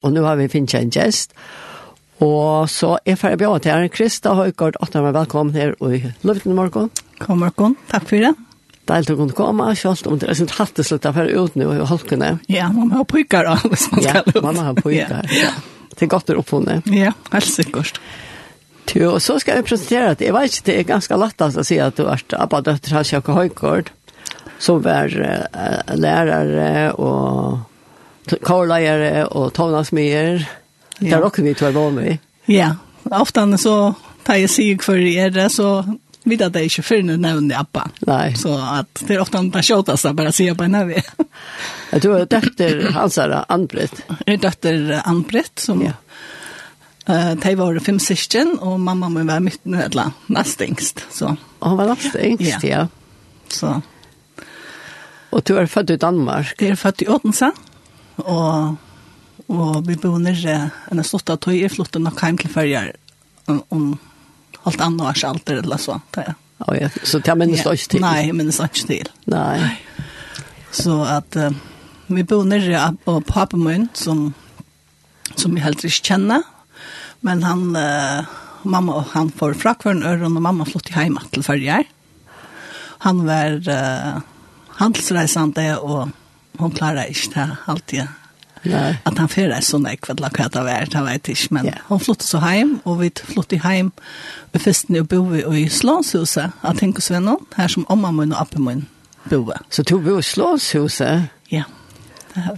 Og nå har vi finnet en gjest. Og så er ferdig bjørn til her. Krista Høygaard, at dere er velkommen her i Løvden i morgen. God morgen, takk for det. Deilig til å kunne komme, selv om det er sånn hatt det slutt av her nå i holkene. Ja, man må ha prykker da, hvis man skal ut. Ja, man må ha prykker. ja. Det er godt å oppfunne. Ja, helt sikkert. Jo, og så skal jeg presentere at jeg vet ikke, det er ganske lett å si at du er Abba Døtter Halsjøk og Høygaard, som er uh, lærere og karlajare og tonasmyer. Ja. er også vi två var i. Ja, ofte så tar jeg sig för er så vet jeg det ikke før når nu nämnde appa. Nej. Så at det är ofta inte tjatas att bare säga på en av Jeg tror att dötter hans är anbrett. Det är dötter anbrett som ja. Eh, uh, var fem syskon og mamma min var mitt nødla, nest yngst. så. Og hon var nästingst, ja. ja. Så. Og du er født i Danmark? Jeg er født i Odense og, og vi bor nere en stort av tog i flotten og hjem til følger om, om alt annet års alder eller så. Det, oh, ja. Så det minnes du ikke til? Nei, jeg minnes ikke til. Nei. Så at uh, vi bor nere på papen som, som vi helst ikke kjenner, men han, uh, mamma han får fra hver øren, og mamma flyttet hjem til følger. Han var uh, handelsreisende og hon klarar ikke det alltid. Nei. At han fyrir er sånn ekk, vet hva det var, det vet ikke, men yeah. hun flyttet så hjem, og vi flyttet hjem. og festen jo bor vi i Slånshuset, av Tinkosvennen, her som omma min og appen min bor. Så du bor i Slåshuset? Ja.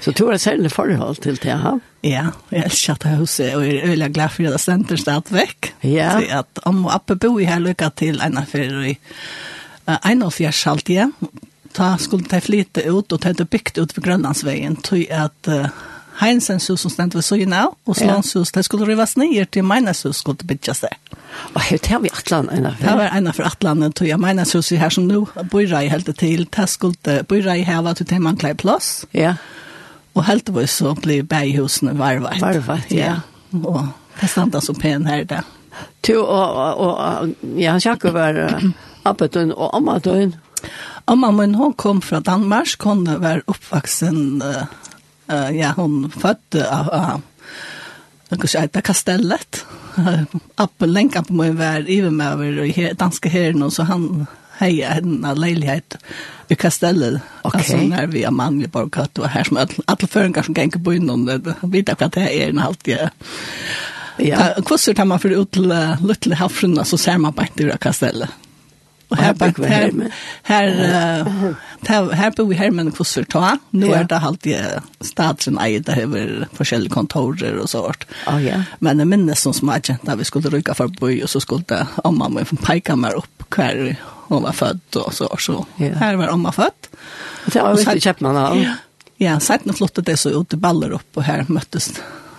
Så du har særlig forhold til det, ja? Ja, jeg elsker at huset, og jeg er veldig glad for at det stender stedet vekk. Ja. Så at om og appen bor i her lykka til en av affære i 1,5 halvtid, ta skulle ta flytta ut och ta det byggt ut vid Grönlandsvägen tog att uh, Heinsens hus som stendt ved søgene av, og Slåns hus, det skulle rivas ned til Meines hus skulle bygges det. Og her tar vi Atlan ena for? Det var ena for Atlan, tog jeg Meines hus her som nå bor i helt til, det skulle bor i her var til man klær plass. Ja. Og helt var så ble berghusene varvet. Varvet, ja. ja. Og det stendt så pen her da. Tu og, og, og ja, Jakob var uh, oppe og omme døgn. Amma min hon kom från Danmark, hon var oppvaksen, uh, uh, ja hon fødde av uh, uh, kastellet. Uh, Appen länka på mig var even med over her, danske herren så han heia en leilighet i kastellet. Okay. Altså, når vi är manliga bara katt och här som alle føringer som ganger på innom det vet jag det er en halvtid. Ja. Kvosser tar man för ut till Luttle Havsrunda så ser man bare ikke ur kastellet. Og her, her, her, her, her her bor vi her med en kvosser ta. Nå er det alltid staten eier, det er forskjellige kontorer og sånt. Oh, ja. Men jeg minnes som som jeg da vi skulle rykke for bøy, og så skulle omma min peika meg opp hver hun var født og så. så. Ja. Her var omma født. Og det var viktig kjøpmann av. Ja, sett nå flottet det så ut i baller opp, og her møttes,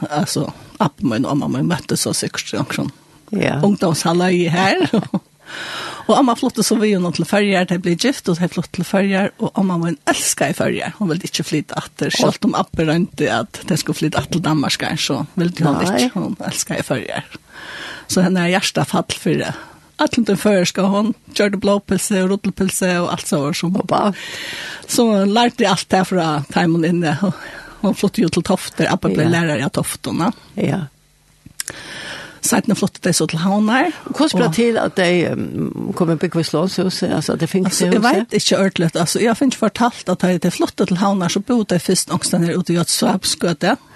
altså, appen min og mamma min møttes og sikkert, sånn. Ja. Ungdomshalløy her, og Og amma flyttet så vi henne til färger, det ble gift och det flott til färger. Och amma var en älskar i färger. Hon ville inte flytta efter. Selv om Abbe rönte att det skulle flytta till Danmark så ville hun Nei. ikke, Hon älskar i färger. Så henne är hjertet fall för det. Allt den förr ska hon körde blåpilse og rotelpilse og alt så som pappa. Så lærte jeg allt det fra från inne, og hun flyttade ju till Tofter. appen ble ja. lärare i Tofterna. Ja. Sætene flottet det så til havner. Hvordan ble til at de um, kom i Byggvislånshuset, altså at de finnes alltså, det huset? Jeg vet inte ordentligt. Alltså, jag har ikke fortalt at är flottet till havnar så bodde de først angstene ute i et. Mm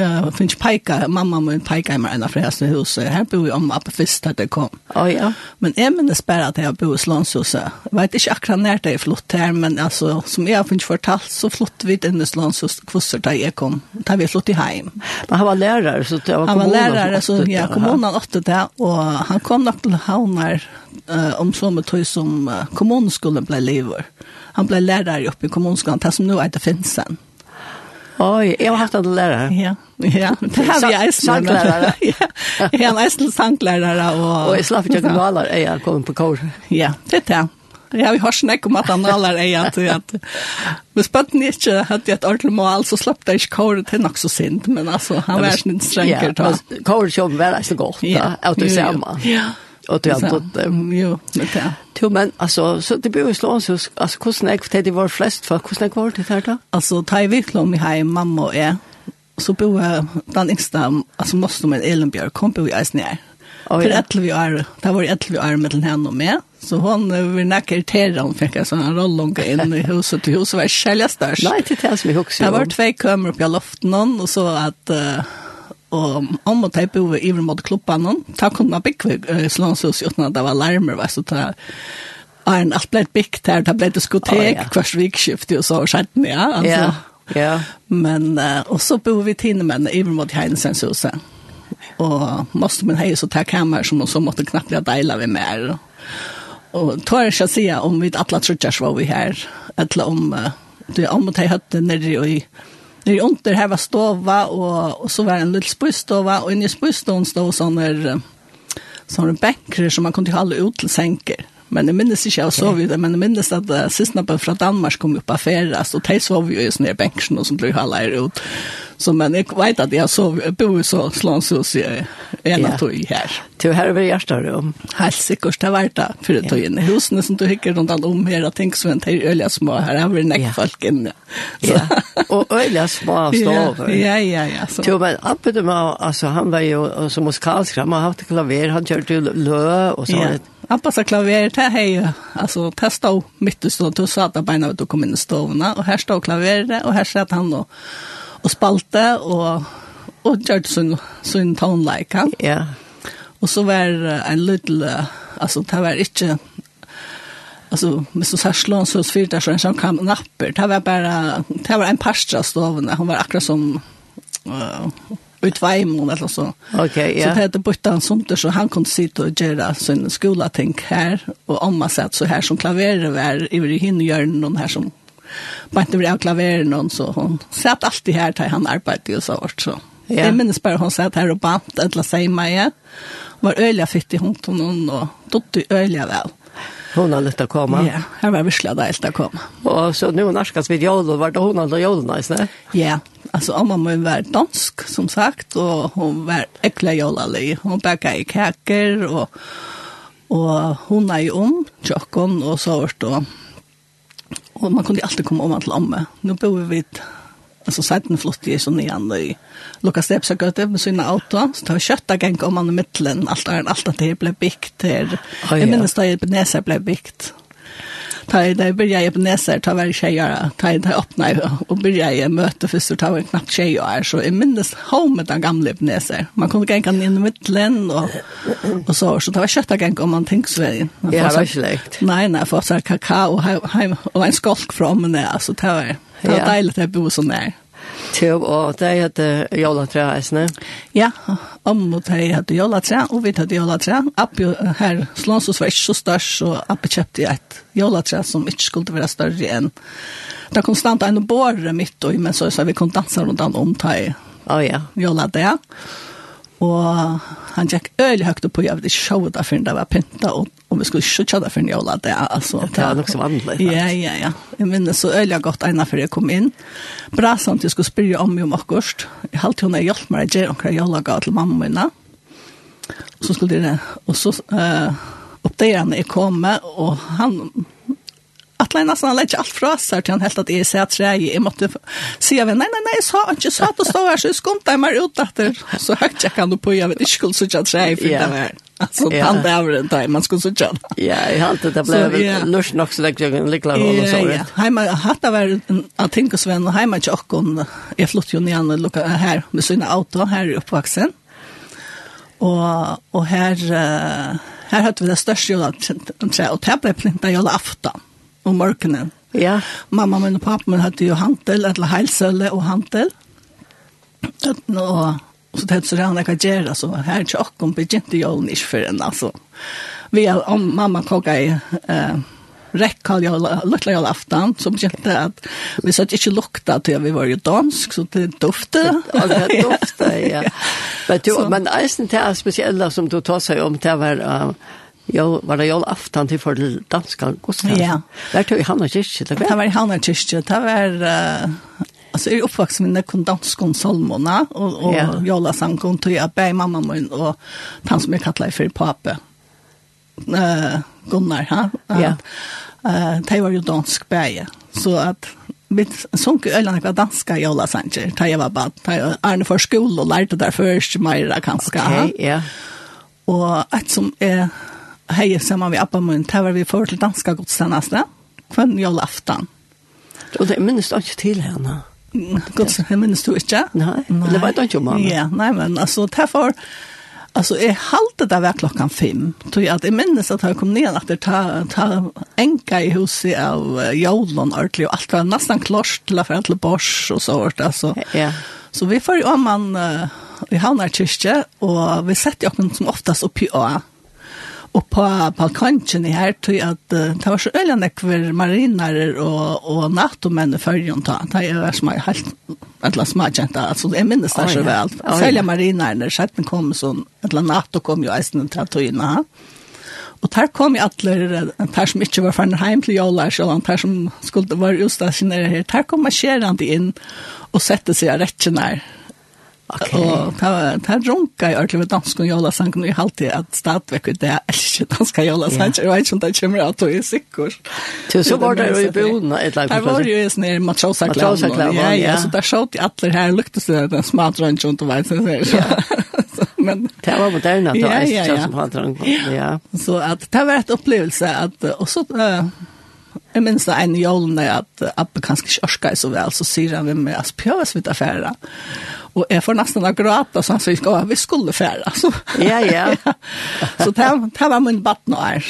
Jag finns pajka, mamma min pajka i mig ena fräsna huset. Här bor jag om appa först att det kom. Oh, ja. Men jag minns bara att jag bor i Slånshuset. Jag vet inte akkurat när det är flott här, men alltså, som jag finns fortalt så flott vi in i Slånshuset kvossar där jag kom. Där vi flott i hem. Men han var lärare så det var Han var lärare så ja, kom undan åtta där och han kom nog till Havnar uh, om så med tog som uh, kommunskolen ble lever. Han ble lärare uppe i kommunskolen, det som nu nå heter Finsen. Oj, jag har haft en lärare. Ja. Ja, det har vi eisen. Sanglärare. Ja, jeg har eisen sanglærere. Og, og jeg slapp ikke noe alder, jeg har kommet på kår. Ja, det er det. vi har hørt snakk om at han alder er at, at hvis bøtten ikke hadde et ordentlig mål, så slapp det ikke kåret til nok så sint, men altså, han var ikke en strenger. Ja, men kåret kjøper var eisen godt, ja. at du ser Ja, ja och det alltså jo det Jo, men alltså så det blev slå oss alltså kusen ek det var flest för kusen var det här då. Alltså ta i viklom i hem mamma och jag. Så bo den yngsta alltså måste med Elenbjörg kom bo i Isnär. Oh, ja. För vi är, det var vi är med henne och med Så hon var näcker terra, hon fick en sån här rollonga in i huset till huset var kälja störst. Nej, det är det som också. Det var två kameror uppe i loften och så att... Uh, Og om og teipa over i mot klubbanen, ta kunne man bygge slånshus uten at det var larmer, va? så ta en alt ble bygd her, det ble diskotek, oh, ja. hver vikskifte og så, og skjedde ja, altså. Ja, ja. Men, uh, og så bor vi tine menn i mot heinsens huset. Og måste man hej så ta kamer som så måtte knappt deila vi mer. Og tar jeg ikke å si om vi alle trodde var vi her, eller om uh, det om at jeg hørte nede i nere under här var stova och, och så var det en liten spustova och inne i spustån stod sådana sådana bänkar som man kunde hålla ut till sänker. Men jag minns inte jag sov vidare, men jag minns att uh, sista på från Danmark kom upp affärer, så de sov ju i här bänkar som blev hålla ut. Så men jag vet att jag så bor så slånshus i en av tog här. Till här över hjärsta rum. Helt säkert det var det för det tog in. Husen som du hickar runt allt om här, jag tänker en till öliga små här, har var det näckfolk inne. Ja, och öliga små stavar. Ja, ja, ja. Så. Till men uppe de alltså han var ju som musikalskram, han har haft klaver, han kör till lö och så. Ja. Appa sa klaveret här hei, altså, her stod midt i stånd, du satt av beina, du kom inn i stovene, og her stod klaveret, og her satt han og og spalte og, og gjør sin, sin toneleika. Ja. Og så var en liten, altså det var ikke, altså hvis du sier slån så fyrt der så en sånn kam napper, det var bare, det var en parstra stovene, hun var akkurat som uh, utveimon eller så. Okay, yeah. Så det hette bytte han somter, så han kunde sitta och göra sin skolating och om man satt så här som klaveret var i gör någon här som Bant över av klaveren och så hon satt alltid här där han arbetade och så vart så. Ja. Jag minns bara hon satt här och bant eller säg mig. Var öliga fitt i hon och dotter öliga väl. Hon har lite att komma. Ja, här var visla där att komma. Och så nu när vid jul och vart hon alltså jul nice, nej? Ja, alltså om man var dansk som sagt och hon var äckla jolali. Hon bakade kakor och och hon är ju om tjockon och så vart då Och man kunde alltid komma om till omme. Nu bor vi alltså sidan flott i sån igen i Lucas Steps har gått med sina auto så det var kötta gang om man i mitten allt är allt att det blev byggt ja. Jag minns da på Näsa blev byggt ta i det börjar jag på näsar ta varje tjejer ta i det öppna och börjar jag möte först och ta en knappt tjejer så i minnes home med den gamla på näsar. Man kunde gänga in i mittlen och och så så det var kötta gäng om man tänks så väl. Ja det var släkt nej nej för så kakao hem och en skolk från men alltså det var det var dejligt att bo så nära. Tjog, og det heter Jolatra, eisne? Ja, om og det heter Jolatra, og vi heter Jolatra. Appi her, Slånsos var ikke så størst, så Appi kjøpte et Jolatra som ikke skulle være større enn. Det kom stand en båre mitt, men så sa vi kunne dansa rundt om det. Å oh, ja. Jolatra, ja. Og han gikk øyelig høyt opp på, jeg vet ikke sjå det før det var pynta, og, og vi skulle ikke sjå det før en jævla det, altså. Det var nok så vanlig. Ja, ja, ja. Jeg minnes så øyelig godt ene før jeg kom inn. Bra sånn at jeg skulle spørre om jo om akkurat. Jeg halte hun er hjelp meg, jeg gjør omkring jævla gav til mamma mine. Og så skulle de det, og så uh, oppdager han jeg kom med, og han atle nästan lägga alt fra seg til han helt at jeg ser at jeg, jeg måtte si av nei, nei, nei, jeg sa ikke, så at du står her, så jeg skumte meg ut etter. Så høyt jeg kan du på, jeg vet ikke skulle sitte at jeg fyrt av her. Alltså yeah. tant över en tid man skulle sitta. Ja, jag har alltid det blev yeah. nusch nog så lägger jag en lilla roll och så rätt. Hemma hade var att tänka Sven och hemma tjockon är flott ju ner och lucka här med sina auto här uppvuxen. Och och här här hade vi det största julat och det blev plinta jula afton om morgenen. Ja. Mamma min og pappa min hadde jo hantel, eller heilsølle og hantel. Nå, og så tett så rann jeg kan gjøre, så her er ikke åkken begynte jolen ikke for en, altså. Vi er, om mamma kokket i eh, rekkal jag lukta jag aftan så begynte at vi satt ikke lukta til vi var jo dansk så det dufte. og det dofte ja. Men du men eisen til er spesielle som du tar seg om det var Jo, var det jag aftan till för danska gudstjänst. Ja. Där tog han och kyrkje. Det det var i Hanna kyrkje. Det var Uh, alltså jag uppvuxen med nekken dansk konsolmona og, og ja. jola la samkom till jag bär mamma min og han som jeg kallar for pape, uh, Gunnar här. Ja. Uh, det var jo dansk bär. Så att mitt sånk eller några danska jolla sanger ta jag var bara ta Arne för skola och lärde där först mer kanske. Okej, ja. Och att som är hej samman vi appa mun var vi för till danska gudstjänsten kvann jag laftan. Och det minns jag inte till henne. Gott, jag minns du inte? Nej, det var inte mamma. Ja, nej men alltså därför Alltså är halte det var klockan fem, Tror jag att jag minns att jag kom ner att det ta ta enka i huset av Jolon ordentlig, och allt var nästan klart till för till Bors och så vart alltså. Ja. Så vi får ju om man vi hamnar kyrkje och vi sätter ju som oftast upp i A og på på kanten i här till at uh, det var så øyne nekver marinarer och och i förjon ta det er jo som er helt et eller annet smakjent, altså jeg minnes det minns där så väl sälja marinarer så att den kom sånn, et sån alla natto kom jo ju isen trattoina Og der kom jo alle, der som ikke var ferdig hjem til Jolla så der som skulle være utstationerade her, der kom marscherandet inn og sette seg rätt nära Okay. Og ta ta runka i ordentlig med dansk og jola sang nu halt at att stadväck ut det är inte danska jola sang jag vet inte om det kommer att det är säkert. Så så var det ju bona ett lag. Det var ju en sån machosa clown. Ja ja så där såg det alla här luktade så den smart runt och vet så. Men det var moderna då är det som hade Ja. Så at det var ett upplevelse att og så Jeg minns det en jolene at Abbe kanskje ikke orsker så vel, så sier han ved meg, altså prøves vi til affæra og jeg får nesten å gråte, så han sier, ska vi skulle färra. Så. Ja, ja. Så det, det var min batten här.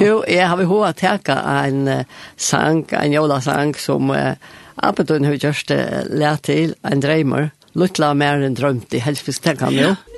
Jo, jeg har ihåg att täcka en sang, en jolasang som uh, Abedun har gjort det lært til, en dreimer. Lutla mer enn drømte, i helst fisk, tänker han jo. Ja.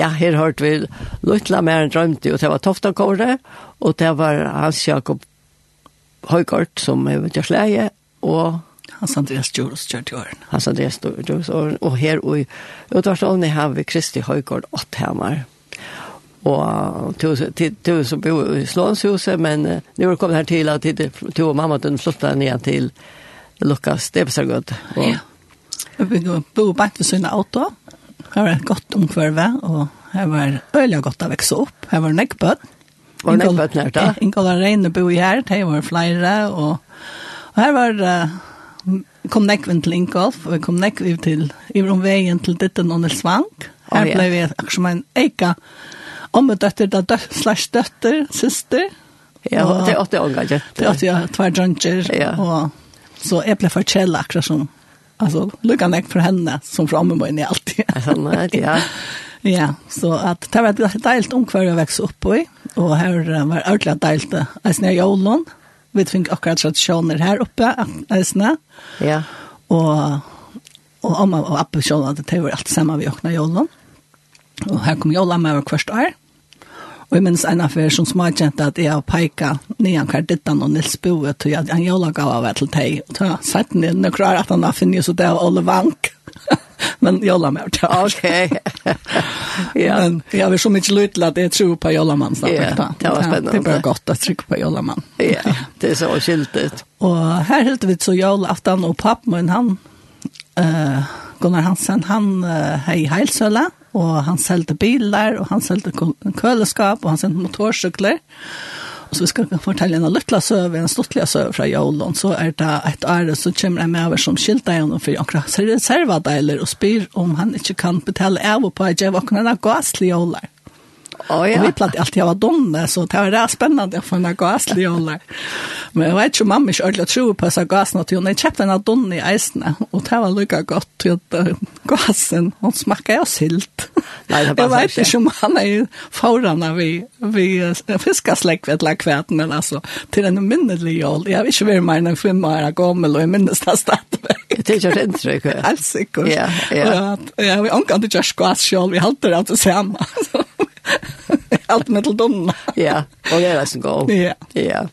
ja, her hørte vi Lutla mer enn drømte, og det var Toftakåre, og det var Hans Jakob Høygård, som er ved Gjørsleie, og Hans Andreas Djuros gjør i åren. Hans Andreas Djurus åren, og her og i utvarsålene har vi Kristi Høygaard Åtthamar. Og du som bor i Slånshuset, men uh, nu har kommet her til at du og mamma den flyttet ned til Lukas Debesargød. Ja, vi bor bare til sin auto. Det var et godt omkvarve, og det var øyelig godt å vekse opp. Det var nekbøtt. Var nekkbøtt nært da? Ingola Reine bo i her, det var flere, og, og her var... Uh, kom nekven til Ingolf, og vi kom nekven til, i veien til Ditten og Nils Vank. Her ble vi akkurat som en eika ommedøtter, da dø, slash døtter, syster. Ja, og, det er åtte ånga, Det er åtte, tvær tver ja. og så jeg ble forkjellet akkurat som alltså lucka näck för henne som framme var i alltid. Alltså ja. Ja, så att det var ett deilt omkvar jag växte upp i. Och här var ordentligt deilt att när jag ålån. Vi fick akkurat traditioner här uppe alltså. Ja. Och och mamma och pappa såg att det var allt samma vi åkna ålån. Och här kom jag med över första år. Og jeg minns en affær som smakjente at jeg har peika nian kardittan og Nils Boe til at han jola gav av til teg. Og da sett ni enn klar at han har finnet så det av Olle Vank. Men jola mer til. Ok. ja. Men jeg har så mykje lyt til at jeg tror på jola mann snart. Ja, det var spennende. Det er bare godt at trykke på jola mann. Ja, det er så skiltet. Og her hilt vi så jola aftan og pappen han, uh, Gunnar Hansen, han uh, hei heilsøla. Ja Og han selgte bilar, og han selgte køleskap, og han selgte motorsykler. Og så vi skal fortelle en lytla søve, en stuttliga søve fra Jolon, så er det et ære som kommer med over som skilta igjen for akkurat reservadeiler og spyr om han ikke kan betale av og på at jeg våkner av gasslige jolar. Oh, ja. Och vi platt alltid var donne så det var det spännande å få en gaslig jolle. Men jeg vet inte om mamma ikke ordentlig tror på seg gasen, något hon kjøpte en donne i eisene, og det var lika gott till gasen hun smakar jo silt. Nei, det var jag vet ikke om han är forhånda vi vi fiskasläck ved la kvärt men altså, til en minnelig håll. Jeg vet ikke hur mer enn fem år gammel, og jeg minnes det stad. Det er tycker jag inte riktigt. Alltså. Ja, ja. Ja, vi ankan ikke just gas vi halter alt det samma. Alt med til donna. ja, og det er nesten god. Ja. Ja.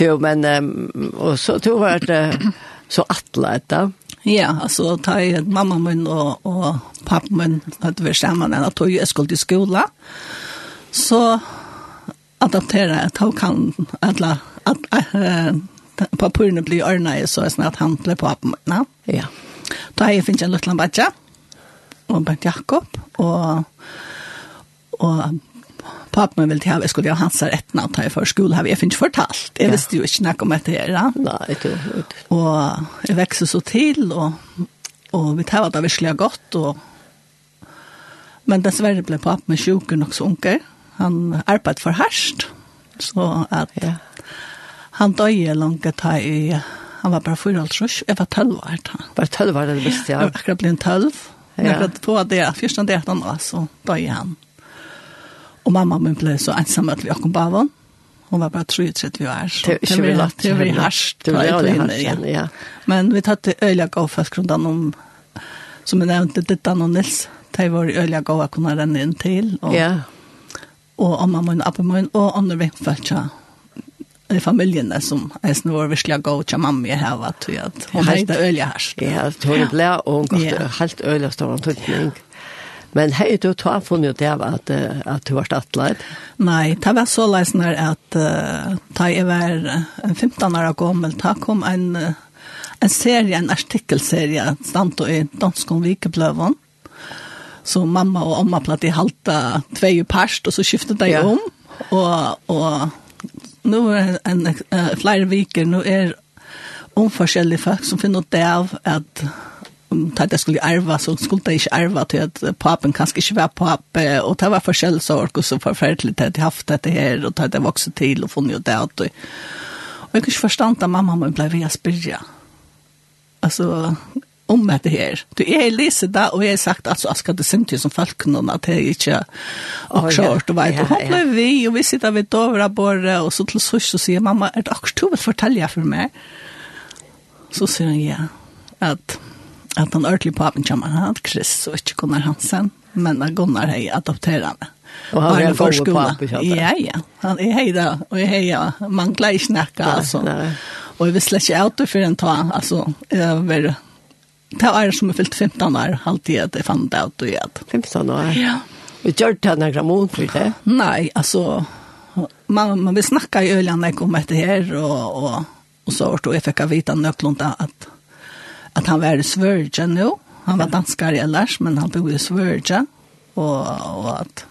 Jo, men um, och så tog jag det så attla detta. Ja, altså, ta i mamma min og, og pappa min hadde att vi samman att jeg skulle till skola. Så adapterer jeg, da kan alle, at, äh, papurna blir ordnet, så er det sånn at han blev pappa min. Ja. Da har jeg finnet en liten badja og Bert Jakob og og pappa min ville til at jeg skulle ha hans rettene og ta i for skole har jeg finnes fortalt. Jeg visste jo ikke noe om dette her. Nei, du, du. Og jeg vekste så til, og, og vi tar det virkelig godt, og men dessverre ble pappa min sjuker nok så unger. Han arbeidde for herst, så at ja. han døde langt ta i Han var bare fyra altrus, jeg var tølv år da. Bare tølv år, det visste jeg. Jeg var akkurat blitt tølv. Ja. Jeg var på det, første det han var, så døde han. Og mamma min ble så ensam at vi kom på avon. Hun var bare 33 år. Så det var ju lätt. Det var ju harsht. Det var ju harsht, ja. Men vi tatt öliga gav fast grundan om, som jeg nevnte, Dittan og Nils. Det var øyla öliga gav att kunna ränna in till. Och, ja. Og mamma min, appa min och andra vänfältja i familjen som är snor visliga gå till mamma jag har varit att hon hade öliga harsht. Ja, hon blev och hon gav helt öliga stora tydning. Men hei du ta funnet ut av at, at du var atleid? Nei, det var så leisende at uh, da jeg var 15 år gammel, da kom en, en serie, en artikkelserie, stand og i Danskon Vikebløven. Så mamma og omma platt i halta tvei parst, og så skiftet de ja. om. Og, og nå er en, en, flere viker, nå er omforskjellige folk som finner ut av at om att jag skulle arva så skulle jag inte arva till att papen kanske inte var pape och det var forskjell så ork och så förfärligt att jag haft det här och att jag vuxit till och funnit det att och jag kunde inte förstå att mamma man blev via spyrja. Alltså om det här. Du är läser där och jag har sagt alltså jag ska det synd som folk någon att det inte och kört och vet och hon blev vi och vi sitter vid dovra borre och så till så så säger mamma är det också du vill fortälja för mig. Så säger han ja. Att at den ordentlige papen kommer, han hadde Chris og ikke Gunnar Hansen, men Gunnar har adopteret henne. Og han er en god gode papen, Ja, ja. Han er hei da, og jeg hei, ja. Man gleder ikke snakke, altså. Nei. Og jeg visste slett ikke out for en ta, altså, jeg var det var som jeg fyllt 15 år, alltid at jeg fant det out og gjør 15 år? Ja. Vi gjør det henne gramon for det? Nei, altså, man, man vil snakke i øljene om dette her, og, og, og så var det jeg fikk vite nøklunda at at han var i Sverige nå. Han var danskare ellers, men han bor i Sverige. Og, og at...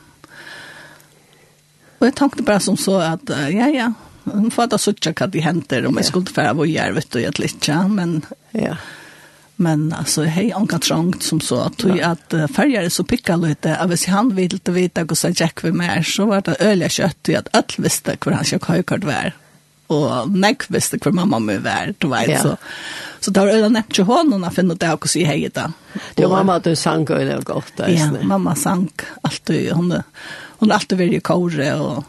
Og jeg tenkte bare som så at, ja, ja, hun får da suttje hva de henter, om jeg skulle fære hvor jeg vet du, jeg litt, ja, men... Ja. Men alltså hej kan Trangt som så att ju att färgare så pickar lite av hvis han vill inte veta hur så Jack vi mer så var det öliga kött i att allt visste hur han ska ha var och näck visste hur mamma med vär du vet så Så det var øyne nevnt til hånden å finne det og si hei da. Det var mamma du sang og det var godt. Ja, mamma sang alltid. Hun, hun har alltid vært i kåre og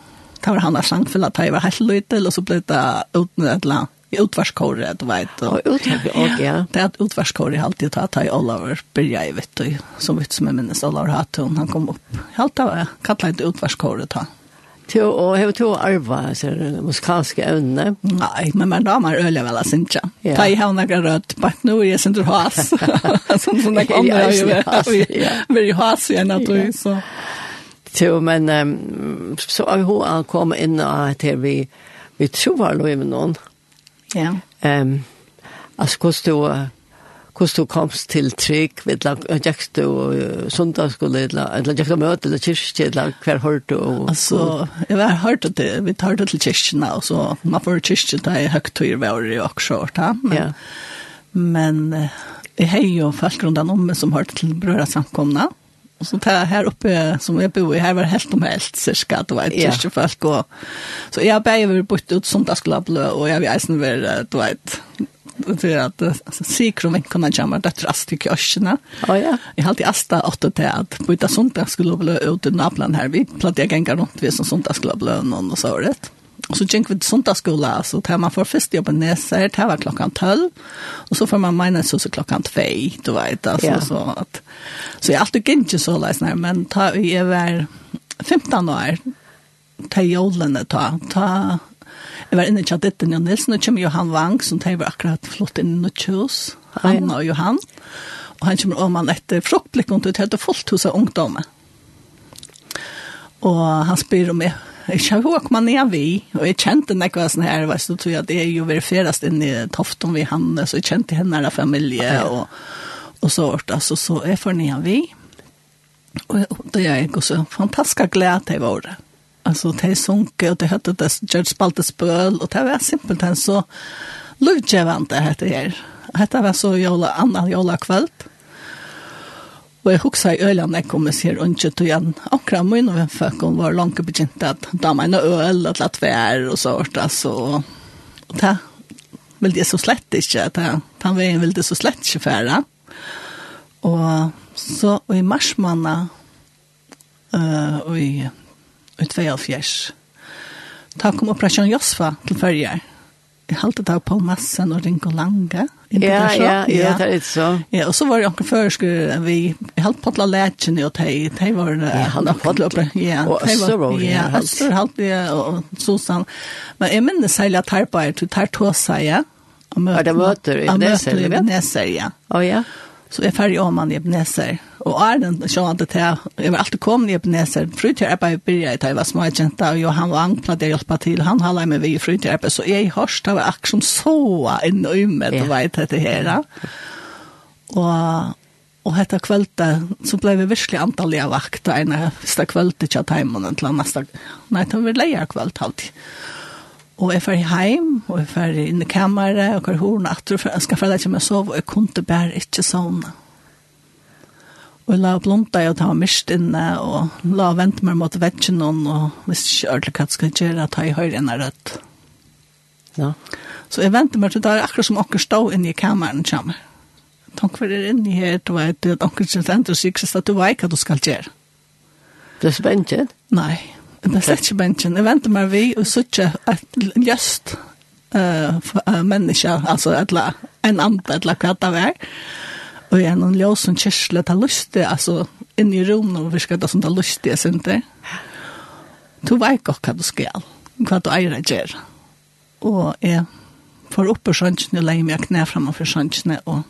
det var han sang for at jeg var helt lite, og så ble det uten et eller annet utvarskåret, du vet. Og, og utvarskåret, ja. Det er et utvarskåret jeg alltid tar, tar i Oliver Birja, jeg vet du, som vet som jeg minnes Oliver Hattun, han kom opp. Jeg kallet et utvarskåret, han. Til å heve til å arva så det musikalske evne. Nei, men man ramar øyla vel, av Sintja. Ja. Ta i hevna ikke rødt, bare nå er jeg sin til has. Sånn som det kommer, jeg jo veldig has igjen at du, så. Til, men så har hun han kom inn og til vi, vi tror var lov med noen. Ja. Um, altså, hvordan du hur du komst till til trygg, eller gikk du sundagsskole, eller gikk du møte, eller kyrkje, eller kvar hört du? Altså, jeg har hørt at vi tar det til kyrkjene, og så man får kyrkje da i høgtøyer var i Aksjort, men, ja. men jeg har jo folk rundt om meg som har til brødre samkomna og så tar jeg her oppe som jeg bor i, her var helt om helt, cirka, det var et kyrkje folk, og så jeg har bare vært bort ut sundagsskole, og jeg vil eisen være, du vet, för att säkra om en kan jag jamma det rast i körsna. Ja ja. Jag hade asta åtta till att på ett sånt skulle bli ut i Naplan här vi platt jag gänga runt vi som sånt skulle bli någon och så rätt. Och så gick vi till skulle så tar man för första jobben nästa, det här var klockan 12. Och så får man mina så så klockan 2, du vet. Alltså, ja. så, att, så jag alltid gick inte så läsna, men ta, jag var 15 år, ta jolene, ta, ta Jeg var inne i chatten og Nilsen, og kommer Johan Wang, som tar var akkurat flott inn i Kjøs, han og Johan. Og han kommer om han etter fruktblikken til til fullt hos av ungdommer. Og han spyr om jeg, jeg kjenner hva man er vi, og jeg kjente nekva sånn her, vet du, tror jeg det er jo veriferast inn i Tofton vi han, så jeg kjente henne her familie, og, og så vart det, så så jeg får nye vi. Og det er jeg også fantastisk glede til våre. Alltså det sunke och det hette det George Spaltes spöl och det var simpelthen så lovgevande hette det här. Det var så jola, annan jola kväll. Og jeg husker i ølen jeg kom og sier ikke til igjen. Akkurat min og folk hun var langt begynt at da man er øl og latt vær og sånt. Altså. Og det ville jeg så slett ikke. Den veien ville jeg så slett ikke fære. Og så og i marsmanna uh, og i i 2004. Da kom operasjon Josfa til førre. Jeg halte det på massen og Ringo Lange. Ja, ja, ja, det er ikke så. Ja, og så var det noen førsker, vi halte på til lærkene, og de, de var... det. Jeg halte på til oppe. Ja, og Øster var det. Ja, Øster halte jeg, og Susan. Men jeg minnes særlig at her bare, du tar to seg, ja. Og møter, ja, det møter i Neser, ja. Å, ja så är ferdig om han i Ebenezer. Og är den så att det här, jag var alltid kommet i Ebenezer, frutjär på börja i var små agenta og Johan var anknad jeg hjälpa til, han halde meg ved i vi frutjär bare, så jag hörst av akkurat som så en ömmet och vet det här. Og, og hetta kveldet, så ble vi virkelig antalliga vakt og en av sista kvölda tja taimunen til neste, nei, det var leier kvöld alltid. Og jeg fer hjem, og jeg fer inn i kammeret, og hver horen at jeg skal ferdig ikke med sove, og jeg kunne bare ikke sovne. Og jeg la blomta i og ta mist inne, og la vente meg mot vetsjen noen, og hvis ikke ordentlig hva skal gjøre, ta i høyre enn rødt. Ja. Så jeg vente meg til det er akkurat som dere stod inne i kammeren kommer. Takk for dere inne her, du vet, at dere ikke sender seg, at du vet hva du skal gjøre. Det er spennende? Nei. Nei. Det er slett ikke bensjen. Jeg venter meg vi og suttje just uh, menneske, altså et la, en andre, etla hva det var. Og jeg er noen ljøsen kjørsle, det er lustig, altså inne i rommet og virker det som det er lustig, jeg synes det. Du vet ikke hva du skal, hva du eier å gjøre. Og jeg får opp på sjansene, legger meg knæ fremme for sjansene, og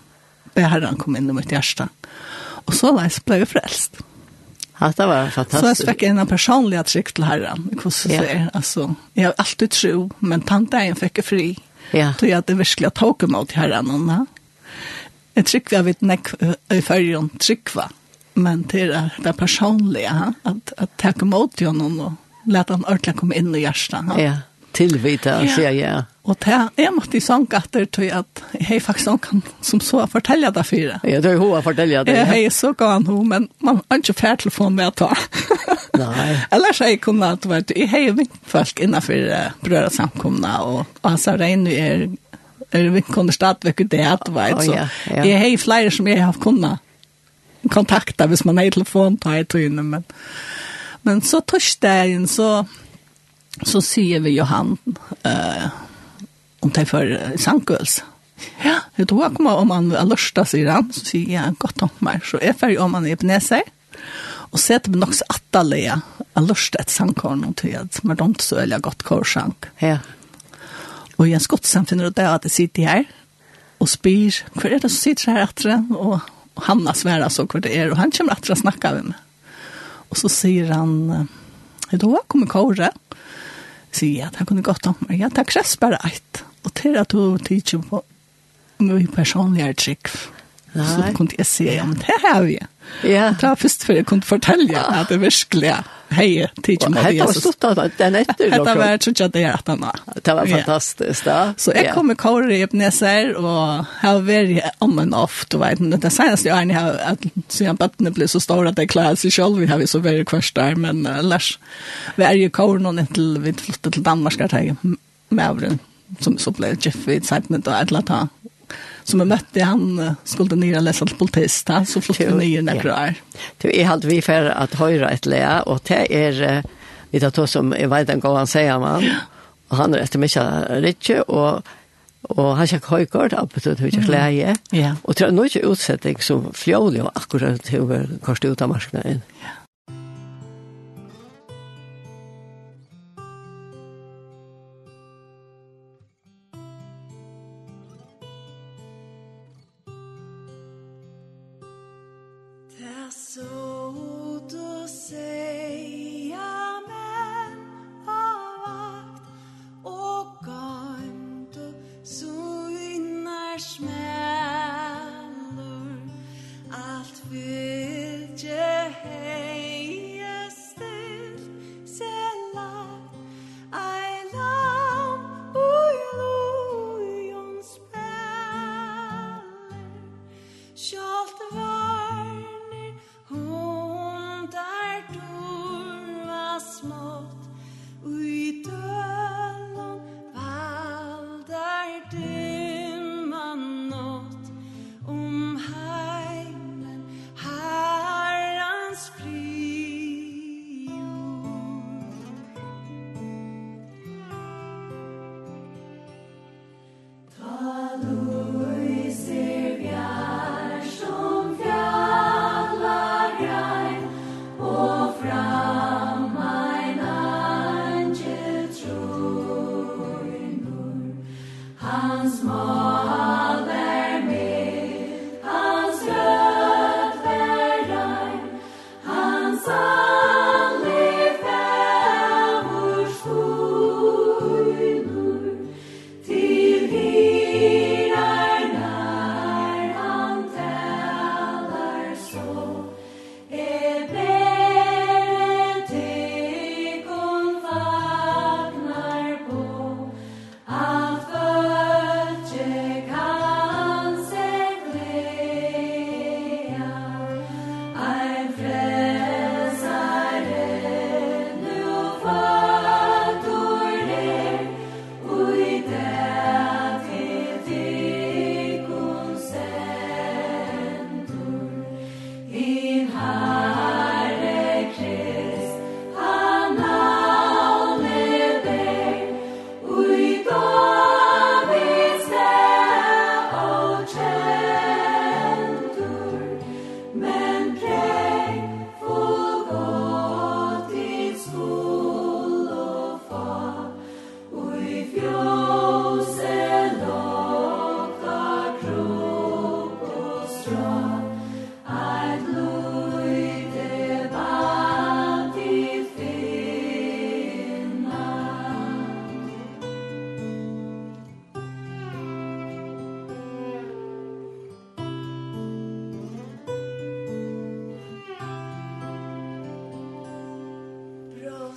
ber herren komme inn i mitt hjerte. Og så var jeg ble jeg frelst. Mm att det var fantastiskt. Så jag fick en personlig attryck till herran. Kossa ja. sig. Alltså, jag har alltid tro, men tanten fick jag fri. Ja. Då jag hade verkligen tagit emot herran. Ja. Jag vi har vet näck i färgen tryckva. Men till det, det personliga, att, att ta emot honom och läta han ordentligt komma in i hjärtan. Ja. ja tilvita, ja. sier jeg. Og det er måtte i sånn gatter til at jeg faktisk noen kan som så fortelle det for det. Ja, det er hun å fortelle det. Jeg er så gav hun, men man har ikke fær telefon med å ta. Nei. Ellers har jeg kunnet at vært, jeg har jo folk innenfor brødre samkomne, og altså regner er, er vinkkunder stadigvæk ut det, at vet. Så ja, ja. jeg har flere som jeg har kunnet kontakta hvis man har telefon, tar jeg tøyene, men, men så torsdagen så så ser vi Johan eh, om det för sankøls. Ja, det tog mig om han lörsta sier han, så sier jag gott om meg. Så jeg färg om han är på näsa. Och sätter mig också att alla är lörsta ett sankorn och till att man inte så veldig gott korsank. Ja. Och jag skottsen finner ut det at jeg sitter här och spyr. hva er det som sitter här Og, og Och Hanna svært så hva det är. og han kommer att snacka med meg. Och så sier han, då kommer kåret sier jeg det kunne gått om meg. det tar kress bare eit. Og til at du tidser på mye personligere. Nej. Så kunne jeg si, ja men det har vi. Ja. Det var först för jag kunde fortälja at det virkelig er hei, teach mig det. Det var stort att den efter då. Det var så jag det er at han. Det var fantastiskt. Så jag kommer kora i Ebenezer och har vært om and off då vet inte det senaste jeg har att se att barnen blir så store at jeg klarer seg selv, vi har vi så väldigt kvarst der, men ellers, vi er i Kåre nå, til vi flyttet til Danmark att jag med som så ble Jeff vid og et eller annet som jag mötte han skulle ner och läsa politist. politist så flyttade jag ner några år. Du är halt vi för att höra ett lä och det är vi tar oss som jag vet en gång han säger man och han är efter mig Richie och Og han sjekk høygård, apetot høy sjekk leie. Og det er noe utsett, ikke som fjålig og akkurat høy kors ut av marknaden. Ja.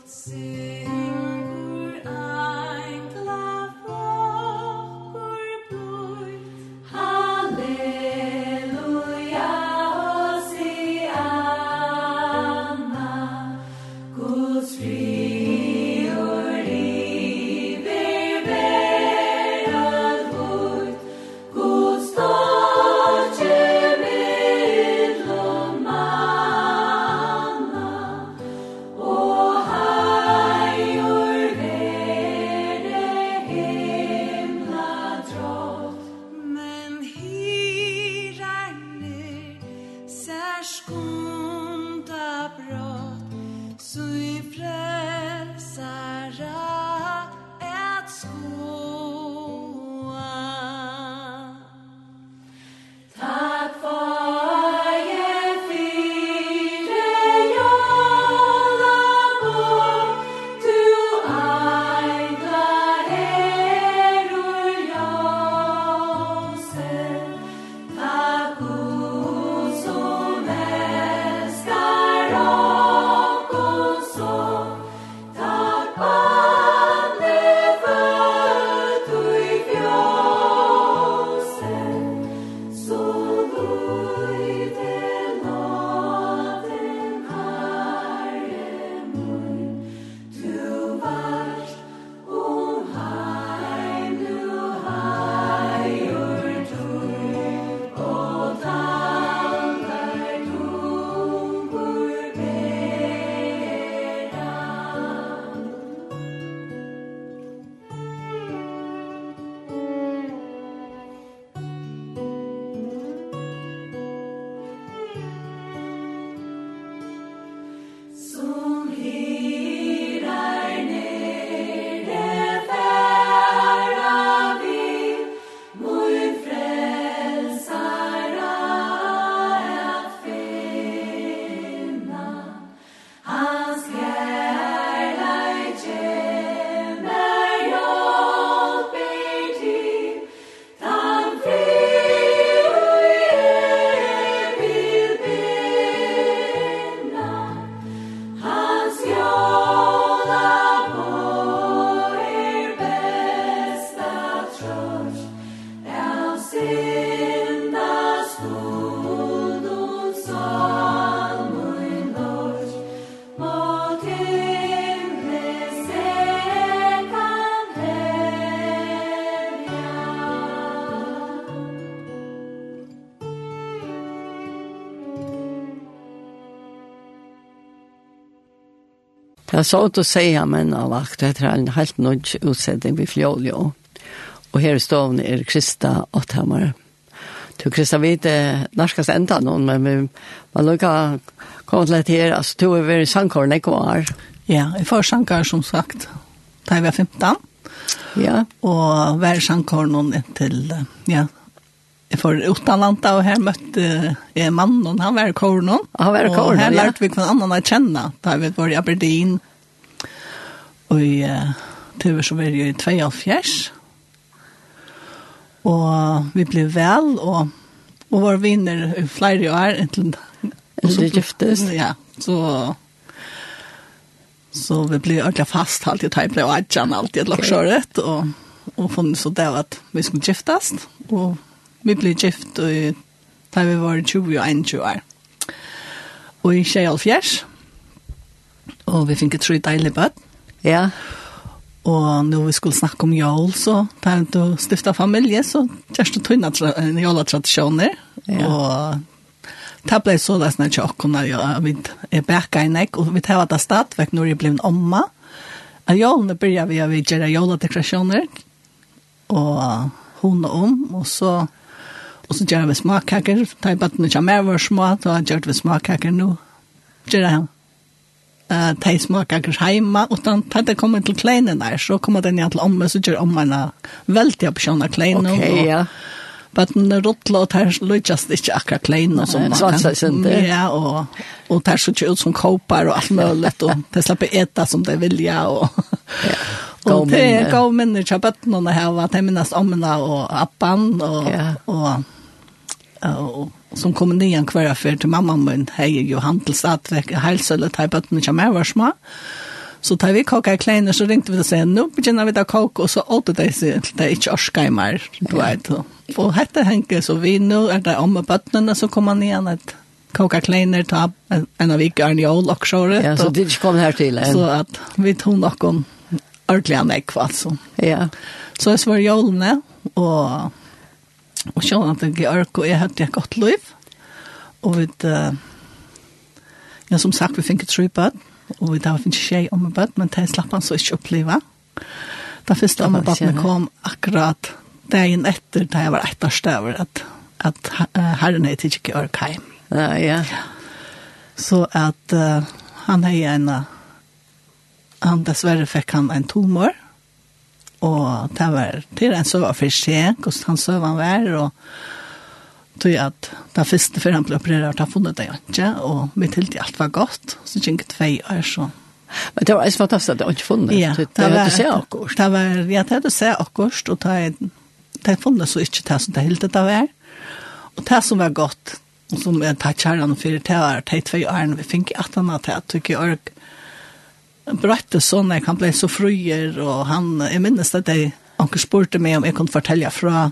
see. Det er så å si at man har lagt etter en helt nødt utsetting ved fjoljo. Og her i stående er Krista Åtthammer. Du, Krista, vi er norskast enda noen, men vi var lukka kommet litt her. Altså, du er veldig sangkåren ikke var. Ja, jeg får sangkår, som sagt, da jeg var 15. Ja. Og hver sangkåren noen til, ja, for utanlanda og her møtte jeg mannen, han var i Kornon. Han var i Kornon, Og her ja. lærte vi hver annen å kjenne, da vi var i Aberdeen. Og i uh, TV så var jeg i 2004. Og vi ble vel, og, og var vinner i flere år. Inntil, det giftes. Ja, så... Så vi ble ordentlig fast alltid, da jeg ble adjan alltid et lagsjøret, og, og funnet så det at vi skulle giftast, og Vi ble gift og da vi var 20 og 21 år. Og i tjej og fjers. Og vi fikk tru deilig bøtt. Ja. Og når vi skulle snakke om jól, så da vi til familie, så kjørst du tøyna jólatradisjoner. Ja. Og det ble så det snart ikke når vi er bækka i nek, og vi tar det stadvekk når jeg ble en omma. Av jólene begynner vi å gjøre joladekorasjoner, og hun og om, og så Og så gjør vi smakkaker. Da jeg bare ikke mer var små, da gjør vi smakkaker nå. Gjør jeg uh, de smakkaker hjemme, og da det kommer til kleinen der, så kommer den igjen til omme, så gjør ommene veldig opsjoner kleinen. Ok, ja. Men den er rådla, og der lødjas ikke akkurat kleine. Som man kan. Sånn, det. Ja, og, og der ser ikke ut som kåper og alt mulig, og de slipper eta som de vilja, og... ja. Og det er gav minner til bøttene her, at jeg minnes ommene og appan, og, ja. og og som kom nian hver affær til mamma men hej ju handelsatverk hälsölet typ att ni kommer var små så tar vi koka kleiner så ringte vi og sier, nå begynner vi da koka og så åt det sig till det inte orskar mer du vet Og hette Henke så vi nå er det om bötterna så kommer han igjen et koka kleiner ta en av ikke Arne Jål og så ja så det kom her til. så at vi tog någon ordentliga nekva altså. ja så är svar jolne og, Og sjån at Georg og jeg hadde et godt liv. Og vi, ja, som sagt, vi fikk et trybad, og vi da fikk tjej om bad, men det slapp han så ikke oppleve. Da første om badene kom akkurat dagen etter, da jeg var ett år støver, at, at herren er til Georg heim. Ja, ja. Så at uh, han er en, han dessverre fikk han en tumor, Og det var til en søva for seg, hvordan han søva var, og tog at det første før han ble operert, han funnet det ikke, og vi tilte alt var godt, så gikk det tvei år, så. Men det var en fantastisk at det var ikke funnet, ja, det, det var, det akkurat. det var, ja, det var det akkurat, og det, det funnet så ikke det som det hele det var. Og det som var godt, og som jeg tar kjærene for, det var de tvei årene vi fikk i at han hadde, tykker jeg, brøtte sånn, jeg kan bli så fruer, og han, jeg minnes at jeg, han spurte meg om jeg kunne fortelle fra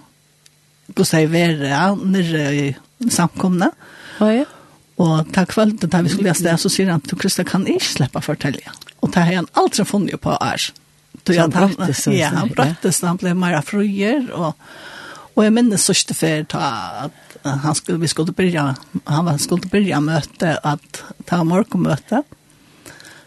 hvordan jeg var ja, nere i samkomne. Oh, ja. Og ta kvölden da vi skulle lese det, så sier han, du Krista kan ikke slippe å fortelle. Og det har han aldri funnet på her. Så han brøttes? Ja, han brøttes, han ble mer fruer, og, og jeg minnes sørste før ta at han skulle, vi skulle byrja, han var skulle byrja møte, at ta morgenmøte,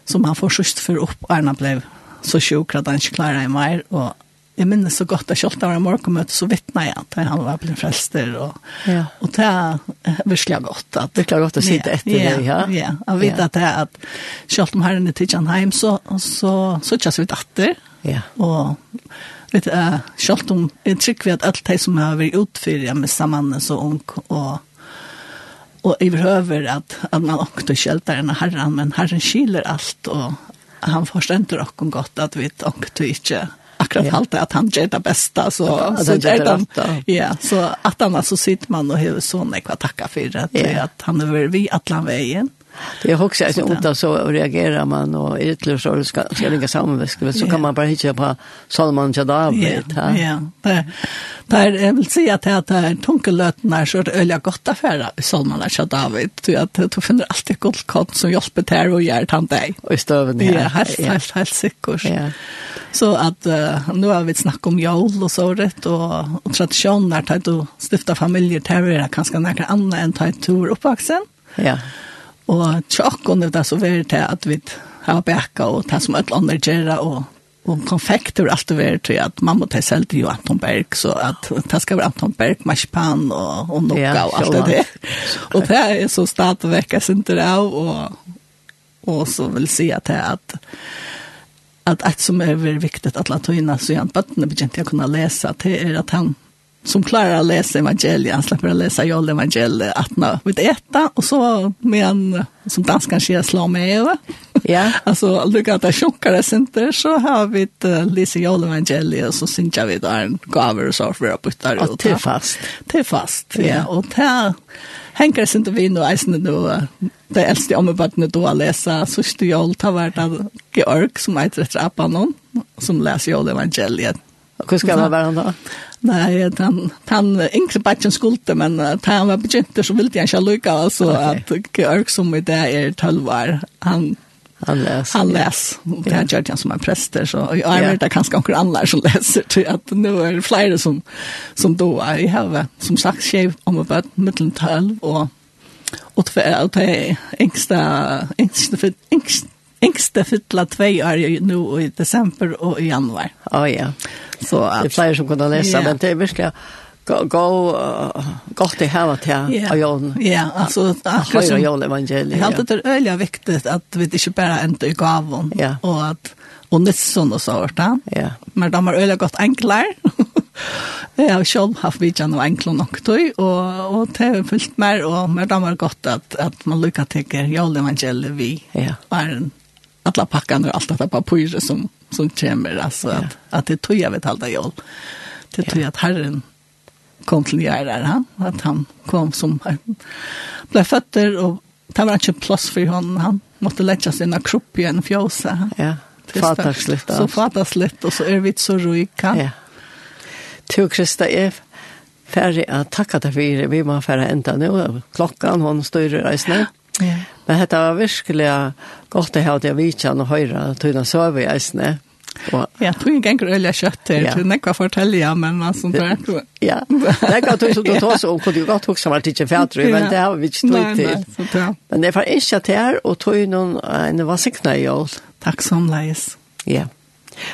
som han får sørst for opp, og han ble så sjuk at han ikke klarer det mer, og jeg minnes så godt at kjølt av en morgenmøte, så vittna jeg at han var blitt frelster, og, ja. og det er virkelig godt. At, det er godt å sitte etter ja, det, ja. Ja, jeg vet ja. at det er at kjølt om herren er tidsan heim, så, så, så kjøs vi datter, ja. og vet, uh, kjølt om, jeg trykker vi at alt det som har vært utfyrt, jeg med sammen så ung, og och behøver att at man också kjelter en herran men herren skiler alt, och han förstår och gott att vi åkte ikke akkurat ja. alt att han gör det bästa så ja, så gör han ja så at han så sitter man och hur sån är att tacka för att, ja. att han är vi alla veien. Det är också en ont så reagerar man och ytler så ska ska ligga samman. så kan man bara hitta på Salman Jadavid. ja. Ja. Det, det Där jag vill säga att det är tunkelöten är så öliga gott affär Salman Jadab du att du finner alltid guldkant som hjälper till och gör han dig. Och i stöven ja. Ja, helt helt helt sikkert. Ja. Så att nu har vi snackat om jul och så rätt och, och traditioner att du stifta familjer till det kanske några andra än ta du tur uppvaxen. Ja. Og tjokken er det så veldig til at vi har bækket og det som et eller annet gjør og og konfekter og alt det vært til at mamma tar selv til Anton Berg, så at det skal være Anton Berg, marsipan og, og nokka ja, og alt det der. og det er så stadigvæk jeg synes det av, og, og så vil si at det at at et som er veldig viktig at alle tøyene, så gjerne bøttene begynte jeg å kunne lese, det er at han som klarar att läsa evangeliet, han släpper att läsa Joel evangeliet att nå vid äta och så med en som danskan sker slå med över. Ja. alltså lucka att chocka det inte så har vi ett uh, läsa Joel evangeliet och så synja vi där en gaver och så för att putta det och till fast. Till fast. Ja, ja. och här hänger det inte vi nu isen nu det äldste om vad nu då läsa så styr jag allt har varit Georg som heter Apanon som läser Joel evangeliet Hur ska det vara då? Nej, han han inte patchen skulte men uh, han var bekymrad så ville jag inte lucka alltså att Kirk som med där är 12 år. Han han läser. Han läs. Det har gjort han som en präster så jag är det kanske några andra som läser till att nu är det fler som som då är i havet som sagt chef om about mitten 12 och och två att det ängsta ängsta för ängsta Yngste fylla två år nu i december och i januari. Oh, ja. Så att fler som kunde läsa, men det är verkligen gå gå gott i hela till och jag ja alltså att höra jag evangeliet. Jag hade det öliga viktigt att vi inte bara inte gav hon och att och nisson och sånt där. Ja. Men de har öliga gott enklar Jag har själv haft vid Jan och Enklon nog då och och det har fullt mer och mer har gott att att man lyckas tycker jag evangeliet vi. Ja. Är alla packarna och allt det där på pyre som som kommer alltså att att det tog jag vet allt jag. Det tror jag att Herren kom till Jair han att han kom som blev fötter och det var inte plats för honom han måste lägga sina kropp i en fjosa. Ja. Fatasligt. Så fatasligt och så är vi så rika. Ja. Tu Krista är färdig att tacka dig för det. Vi må färra ända nu. Klockan hon styrer i. Ja. Men dette var virkelig godt å ha det jeg og ikke høre tøyne søve i eisene. Og, ja, tog en gang øye kjøtt til, ja. tog nekva fortelle, men man som tror jeg. Ja, nekva tog som du tar så om, kunne jo godt huske meg til ikke fætre, men det har vi ikke tog til. Men det var ikke til her, og tog noen en vassikna i år. Takk som leis. Ja,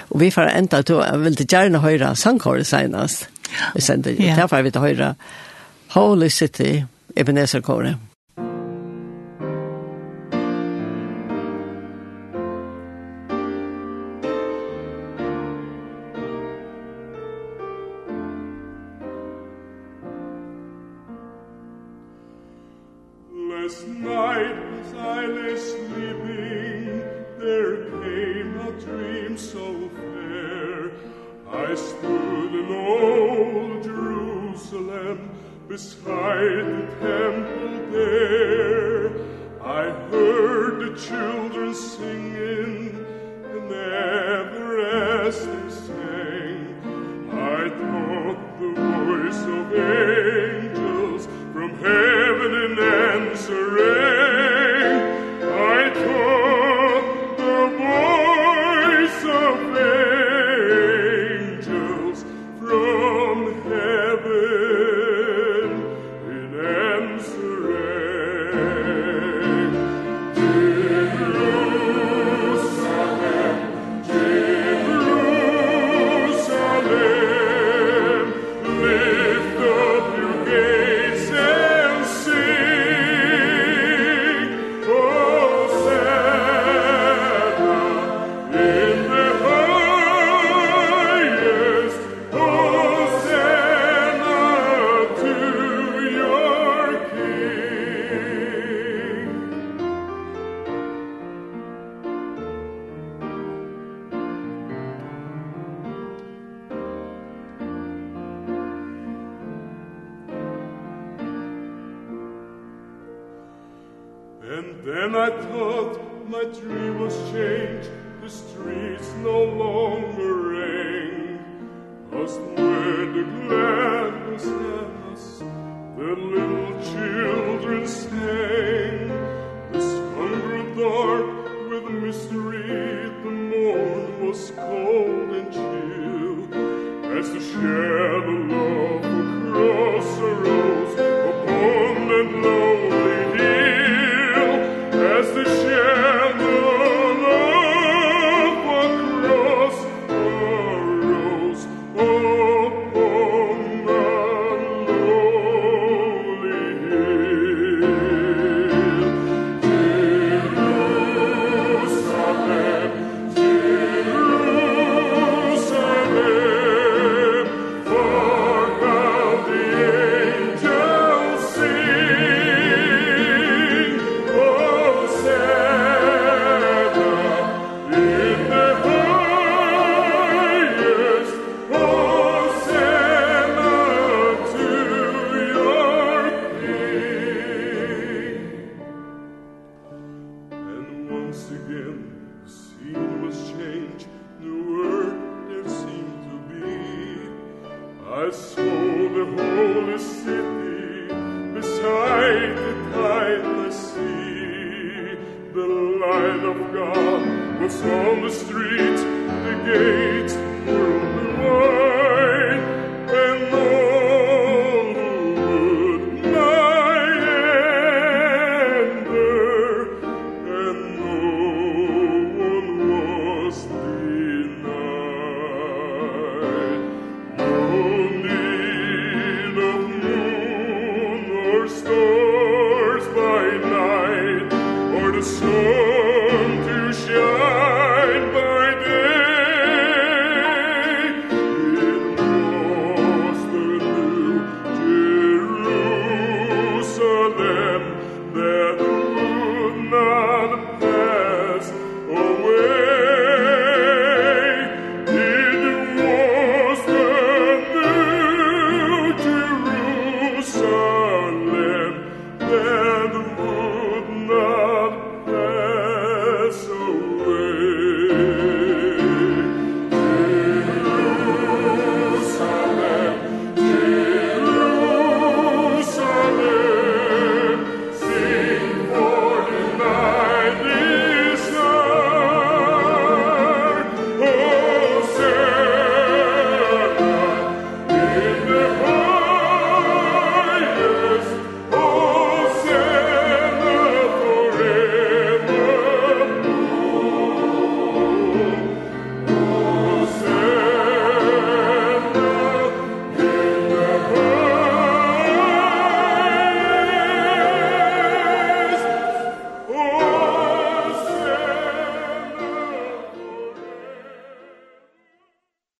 og vi får enda til, jeg vil til gjerne høre sangkåret senest. Vi sender, ja. derfor vil vi høre Holy City, Ebenezer-kåret. des heiden temple there I heard the children singing and ever as they sang I thought the voice of angels